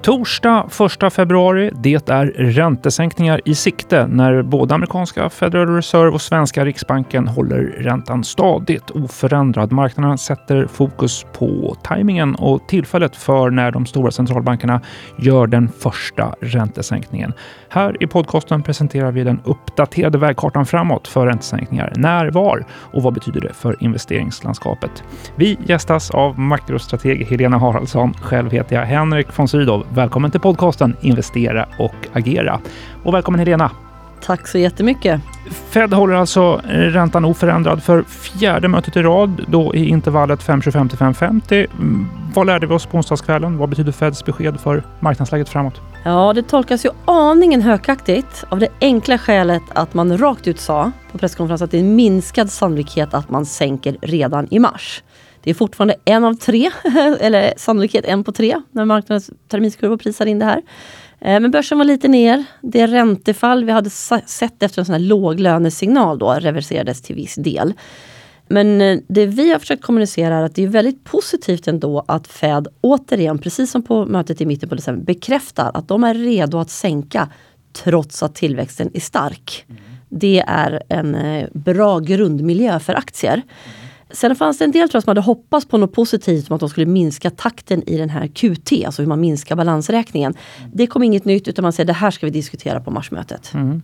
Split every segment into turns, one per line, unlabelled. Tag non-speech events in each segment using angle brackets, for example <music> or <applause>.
Torsdag 1 februari. Det är räntesänkningar i sikte när både amerikanska Federal Reserve och svenska Riksbanken håller räntan stadigt oförändrad. Marknaden sätter fokus på tajmingen och tillfället för när de stora centralbankerna gör den första räntesänkningen. Här i podcasten presenterar vi den uppdaterade vägkartan framåt för räntesänkningar. När, var och vad betyder det för investeringslandskapet? Vi gästas av makrostrateg Helena Haraldsson. Själv heter jag Henrik von Sydow. Välkommen till podcasten Investera och agera. Och välkommen Helena.
Tack så jättemycket.
Fed håller alltså räntan oförändrad för fjärde mötet i rad, då i intervallet 5,25 till 5,50. Mm, vad lärde vi oss på onsdagskvällen? Vad betyder Feds besked för marknadsläget framåt?
Ja, det tolkas ju aningen hökaktigt av det enkla skälet att man rakt ut sa på presskonferensen att det är en minskad sannolikhet att man sänker redan i mars. Det är fortfarande en av tre, <laughs> eller sannolikhet en på tre, när marknadens terminskurva prisar in det här. Eh, men börsen var lite ner. Det räntefall vi hade sett efter en sån här låglönesignal då reverserades till viss del. Men eh, det vi har försökt kommunicera är att det är väldigt positivt ändå att Fed återigen, precis som på mötet i mitten på december, bekräftar att de är redo att sänka trots att tillväxten är stark. Mm. Det är en eh, bra grundmiljö för aktier. Mm. Sen fanns det en del tror jag, som hade hoppats på något positivt som att de skulle minska takten i den här QT, alltså hur man minskar balansräkningen. Det kom inget nytt utan man säger det här ska vi diskutera på marsmötet. Mm.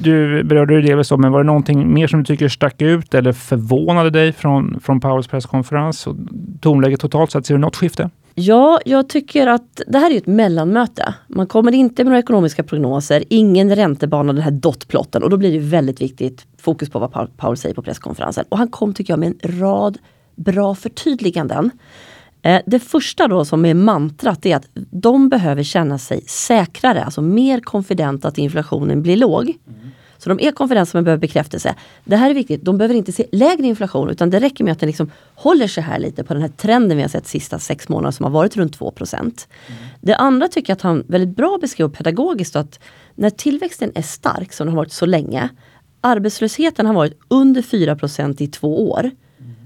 Du berörde det delvis men var det någonting mer som du tycker stack ut eller förvånade dig från, från Powells presskonferens? Och tonläget totalt sett, ser du något skifte?
Ja, jag tycker att det här är ett mellanmöte. Man kommer inte med några ekonomiska prognoser, ingen räntebana, den här dotplotten och då blir det väldigt viktigt fokus på vad Paul säger på presskonferensen. Och han kom tycker jag med en rad bra förtydliganden. Eh, det första då som är mantrat är att de behöver känna sig säkrare, alltså mer konfidenta att inflationen blir låg. Mm. Så de är konfidenta men behöver bekräftelse. Det här är viktigt, de behöver inte se lägre inflation utan det räcker med att den liksom håller sig här lite på den här trenden vi har sett sista sex månaderna som har varit runt 2 mm. Det andra tycker jag att han väldigt bra beskrev pedagogiskt att när tillväxten är stark som den har varit så länge arbetslösheten har varit under 4% i två år.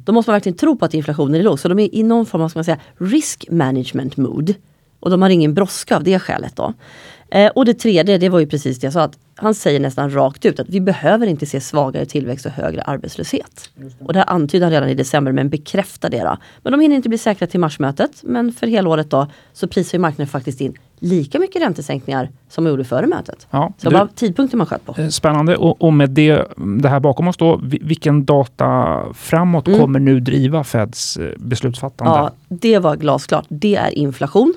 Då måste man verkligen tro på att inflationen är låg. Så de är i någon form av ska man säga, risk management mood. Och de har ingen brådska av det skälet. Då. Eh, och det tredje, det var ju precis det jag sa. Att han säger nästan rakt ut att vi behöver inte se svagare tillväxt och högre arbetslöshet. Det. Och det här antydde han redan i december men bekräftar det. Då. Men de hinner inte bli säkra till marsmötet. Men för helåret då så prisar marknaden faktiskt in lika mycket räntesänkningar som man gjorde före mötet. Ja, så det var tidpunkten man sköt på.
Eh, spännande. Och, och, med det, det här bakom oss då, vilken data framåt mm. kommer nu driva Feds eh, beslutsfattande?
Ja, det var glasklart. Det är inflation.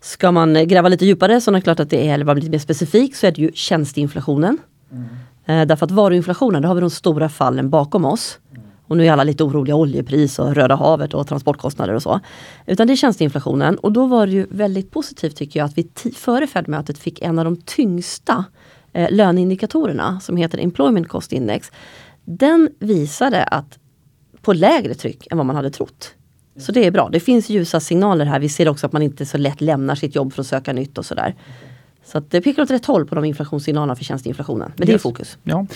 Ska man gräva lite djupare så är det klart att det är, eller vara lite mer specifik, så är det ju tjänsteinflationen. Mm. Eh, därför att varuinflationen, där har vi de stora fallen bakom oss. Och nu är alla lite oroliga, oljepris och Röda havet och transportkostnader och så. Utan det är tjänsteinflationen och då var det ju väldigt positivt tycker jag att vi före Fed-mötet fick en av de tyngsta eh, löneindikatorerna som heter Employment Cost Index. Den visade att på lägre tryck än vad man hade trott. Så det är bra. Det finns ljusa signaler här. Vi ser också att man inte så lätt lämnar sitt jobb för att söka nytt och sådär. Så det pekar åt rätt håll på de inflationssignalerna för tjänsteinflationen. Men det är fokus.
Ja.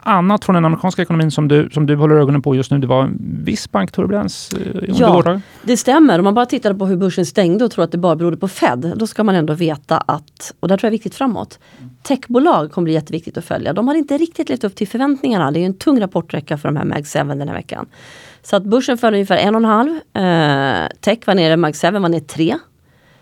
Annat från den amerikanska ekonomin som du, som du håller ögonen på just nu, det var en viss bankturbulens eh,
Ja, gårdagen. det stämmer. Om man bara tittar på hur börsen stängde och tror att det bara berodde på Fed, då ska man ändå veta att, och det tror jag är viktigt framåt, techbolag kommer bli jätteviktigt att följa. De har inte riktigt levt upp till förväntningarna. Det är en tung rapporträcka för de här Mag 7 den här veckan. Så att börsen föll ungefär en och en halv. Eh, tech var nere, Mag 7 var ner 3.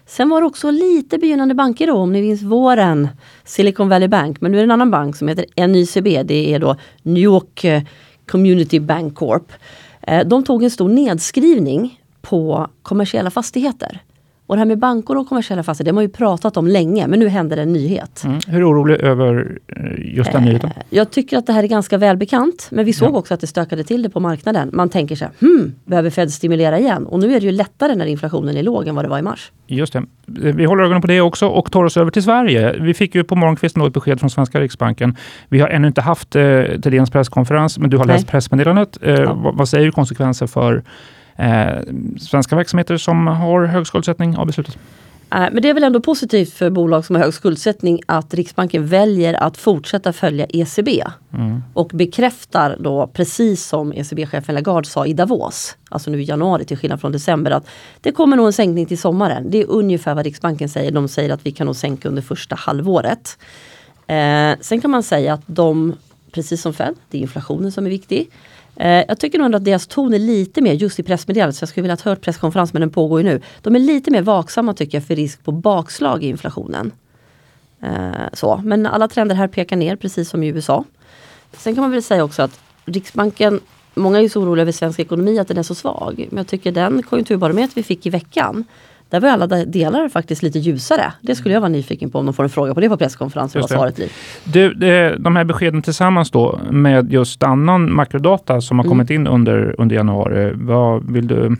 Sen var det också lite begynnande banker då, om ni minns våren. Silicon Valley Bank, men nu är det en annan bank som heter NYCB. Det är då New York eh, Community Bank Corp. Eh, de tog en stor nedskrivning på kommersiella fastigheter. Och det här med banker och kommersiella fastigheter, det har man ju pratat om länge, men nu händer det en nyhet.
Mm. Hur orolig över eh, just den eh, nyheten?
Jag tycker att det här är ganska välbekant, men vi såg ja. också att det stökade till det på marknaden. Man tänker så här, hmm, behöver Fed stimulera igen? Och nu är det ju lättare när inflationen är låg än vad det var i mars.
Just det. Vi håller ögonen på det också och tar oss över till Sverige. Vi fick ju på morgonkvisten ett besked från svenska Riksbanken. Vi har ännu inte haft eh, Thedéens presskonferens, men du har Nej. läst pressmeddelandet. Eh, ja. vad, vad säger konsekvenser för eh, svenska verksamheter som har hög skuldsättning av beslutet?
men det är väl ändå positivt för bolag som har hög skuldsättning att Riksbanken väljer att fortsätta följa ECB. Mm. Och bekräftar då precis som ECB-chefen Lagarde sa i Davos, alltså nu i januari till skillnad från december, att det kommer nog en sänkning till sommaren. Det är ungefär vad Riksbanken säger. De säger att vi kan nog sänka under första halvåret. Eh, sen kan man säga att de, precis som Fed, det är inflationen som är viktig. Eh, jag tycker nog att deras ton är lite mer, just i pressmeddelandet, så jag skulle vilja ha hört presskonferens men den pågår ju nu. De är lite mer vaksamma tycker jag för risk på bakslag i inflationen. Eh, så. Men alla trender här pekar ner precis som i USA. Sen kan man väl säga också att Riksbanken, många är ju så oroliga över svensk ekonomi att den är så svag. Men jag tycker den konjunkturbarometer vi fick i veckan där var alla delar faktiskt lite ljusare. Det skulle jag vara nyfiken på om de får en fråga på det på presskonferensen. Vad svaret blir.
Du, de här beskeden tillsammans då med just annan makrodata som har mm. kommit in under, under januari. Vad vill du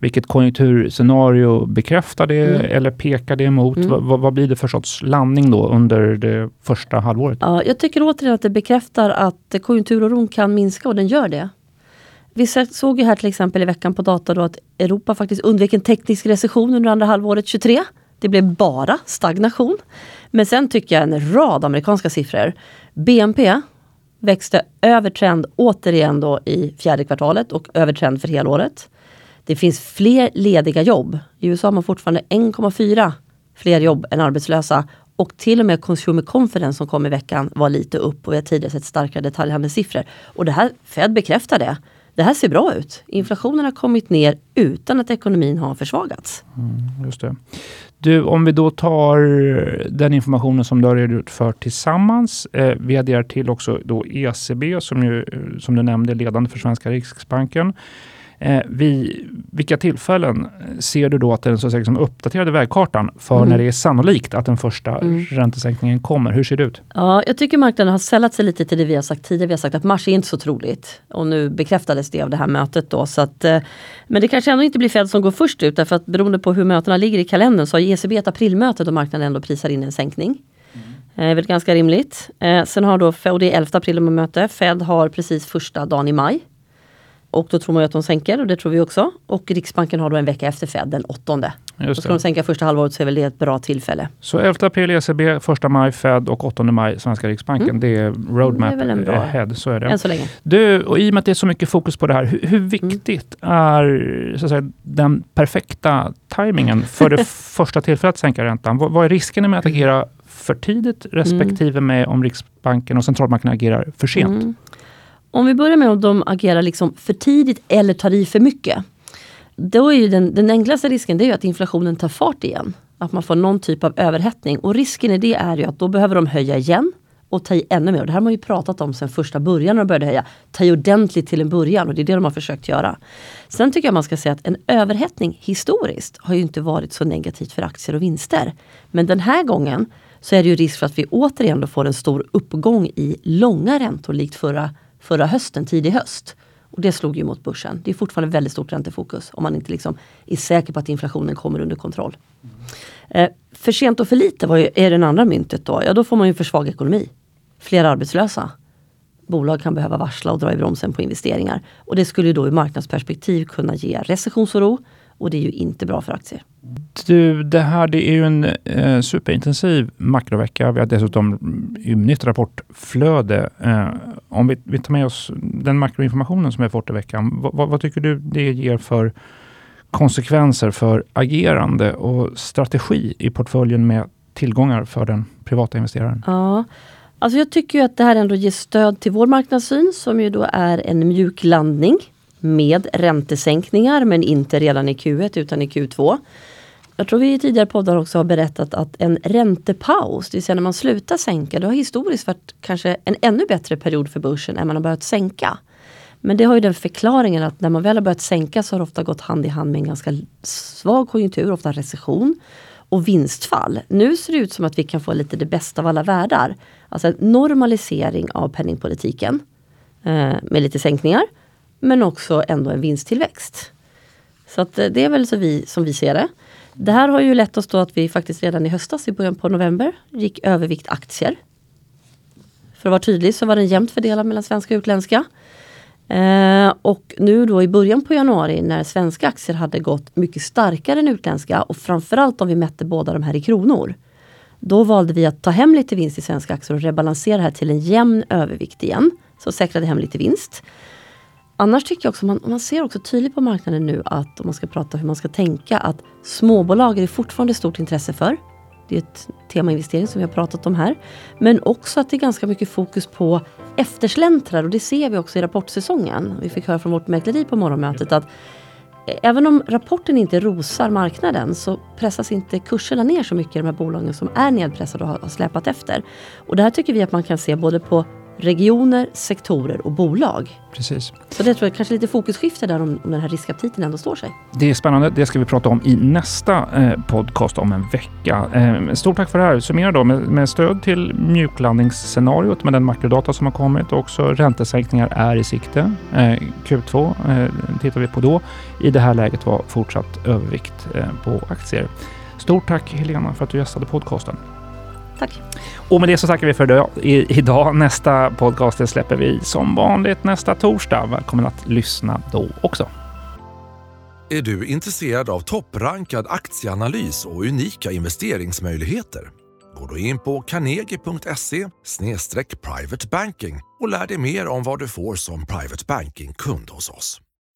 vilket konjunkturscenario bekräftar det mm. eller pekar det emot? Mm. Vad, vad, blir det för sorts landning då under det första halvåret?
Ja, jag tycker återigen att det bekräftar att konjunkturoron kan minska och den gör det. Vi såg ju här till exempel i veckan på data då att Europa faktiskt undvek en teknisk recession under andra halvåret 23. Det blev bara stagnation. Men sen tycker jag en rad amerikanska siffror. BNP växte över trend återigen då i fjärde kvartalet och över trend för helåret. Det finns fler lediga jobb. I USA har man fortfarande 1,4 fler jobb än arbetslösa och till och med Consumer Confidence som kom i veckan var lite upp och vi har tidigare sett starkare detaljhandelssiffror. Och det här, Fed bekräftar det det här ser bra ut. Inflationen har kommit ner utan att ekonomin har försvagats.
Mm, just det. Du, om vi då tar den informationen som du har redogjort för tillsammans. Eh, vi adderar till också då ECB som, ju, eh, som du nämnde är ledande för svenska Riksbanken. Eh, vid vilka tillfällen ser du då att den så att säga, liksom uppdaterade vägkartan för mm. när det är sannolikt att den första mm. räntesänkningen kommer? Hur ser det ut?
Ja, jag tycker marknaden har sällat sig lite till det vi har sagt tidigare. Vi har sagt att mars är inte så troligt. Och nu bekräftades det av det här mötet. Då, så att, eh, men det kanske ändå inte blir Fed som går först ut. Därför att beroende på hur mötena ligger i kalendern så har ECB ett aprilmöte då marknaden ändå prisar in en sänkning. Mm. Det är väl ganska rimligt. Eh, sen har då, och det är 11 april med möte. Fed har precis första dagen i maj. Och då tror man att de sänker och det tror vi också. Och Riksbanken har då en vecka efter Fed, den åttonde. Just då ska de sänka första halvåret så är väl det ett bra tillfälle.
Så 11 april ECB, 1 maj Fed och 8 maj Svenska Riksbanken. Mm. Det är roadmap det är väl ahead. Så är det.
Än så länge.
Du, och I och med att det är så mycket fokus på det här, hur, hur viktigt mm. är så att säga, den perfekta tajmingen för det <laughs> första tillfället att sänka räntan? Vad, vad är riskerna med att agera för tidigt respektive mm. med om Riksbanken och centralbanken agerar för sent?
Om vi börjar med om de agerar liksom för tidigt eller tar i för mycket. Då är ju den, den enklaste risken det är att inflationen tar fart igen. Att man får någon typ av överhettning. Och risken i det är ju att då behöver de höja igen och ta i ännu mer. Och det här har man ju pratat om sedan första början när de började höja. Ta i ordentligt till en början och det är det de har försökt göra. Sen tycker jag man ska säga att en överhettning historiskt har ju inte varit så negativt för aktier och vinster. Men den här gången så är det ju risk för att vi återigen får en stor uppgång i långa räntor likt förra förra hösten, tidig höst. Och det slog ju mot börsen. Det är fortfarande väldigt stort räntefokus om man inte liksom är säker på att inflationen kommer under kontroll. Mm. Eh, för sent och för lite var ju, är det andra myntet då. Ja, då får man ju för svag ekonomi. Fler arbetslösa. Bolag kan behöva varsla och dra i bromsen på investeringar. Och det skulle ju då i marknadsperspektiv kunna ge recessionsoro och det är ju inte bra för aktier.
Du, det här det är ju en eh, superintensiv makrovecka. Vi har dessutom nytt rapportflöde. Eh, om vi, vi tar med oss den makroinformationen som vi har fått i veckan. V vad tycker du det ger för konsekvenser för agerande och strategi i portföljen med tillgångar för den privata investeraren?
Ja, alltså jag tycker att det här ändå ger stöd till vår marknadssyn som ju då är en mjuk landning med räntesänkningar men inte redan i Q1 utan i Q2. Jag tror vi i tidigare poddar också har berättat att en räntepaus, det vill säga när man slutar sänka, det har historiskt varit kanske en ännu bättre period för börsen än man har börjat sänka. Men det har ju den förklaringen att när man väl har börjat sänka så har det ofta gått hand i hand med en ganska svag konjunktur, ofta recession och vinstfall. Nu ser det ut som att vi kan få lite det bästa av alla världar. Alltså en normalisering av penningpolitiken eh, med lite sänkningar men också ändå en vinsttillväxt. Så att eh, det är väl så vi, som vi ser det. Det här har ju lett oss då att vi faktiskt redan i höstas, i början på november, gick övervikt aktier. För att vara tydlig så var den jämnt fördelad mellan svenska och utländska. Eh, och nu då i början på januari när svenska aktier hade gått mycket starkare än utländska och framförallt om vi mätte båda de här i kronor. Då valde vi att ta hem lite vinst i svenska aktier och rebalansera det här till en jämn övervikt igen. Så säkrade hem lite vinst. Annars tycker jag också, man, man ser också tydligt på marknaden nu att om man ska prata hur man ska tänka att småbolag är det fortfarande stort intresse för. Det är ett tema investering som vi har pratat om här. Men också att det är ganska mycket fokus på eftersläntrar. och det ser vi också i rapportsäsongen. Vi fick höra från vårt mäkleri på morgonmötet att eh, även om rapporten inte rosar marknaden så pressas inte kurserna ner så mycket i de här bolagen som är nedpressade och har släpat efter. Och det här tycker vi att man kan se både på regioner, sektorer och bolag.
Precis.
Så det tror jag kanske lite fokusskifte där om, om den här riskaptiten ändå står sig.
Det är spännande. Det ska vi prata om i nästa eh, podcast om en vecka. Eh, stort tack för det här. Summera då med, med stöd till mjuklandningsscenariot med den makrodata som har kommit och också räntesänkningar är i sikte. Eh, Q2 eh, tittar vi på då. I det här läget var fortsatt övervikt eh, på aktier. Stort tack Helena för att du gästade podcasten.
Tack.
Och med det så tackar vi för idag. Nästa podcast släpper vi som vanligt nästa torsdag. Välkommen att lyssna då också.
Är du intresserad av topprankad aktieanalys och unika investeringsmöjligheter? Gå då in på carnegie.se private banking och lär dig mer om vad du får som private banking-kund hos oss.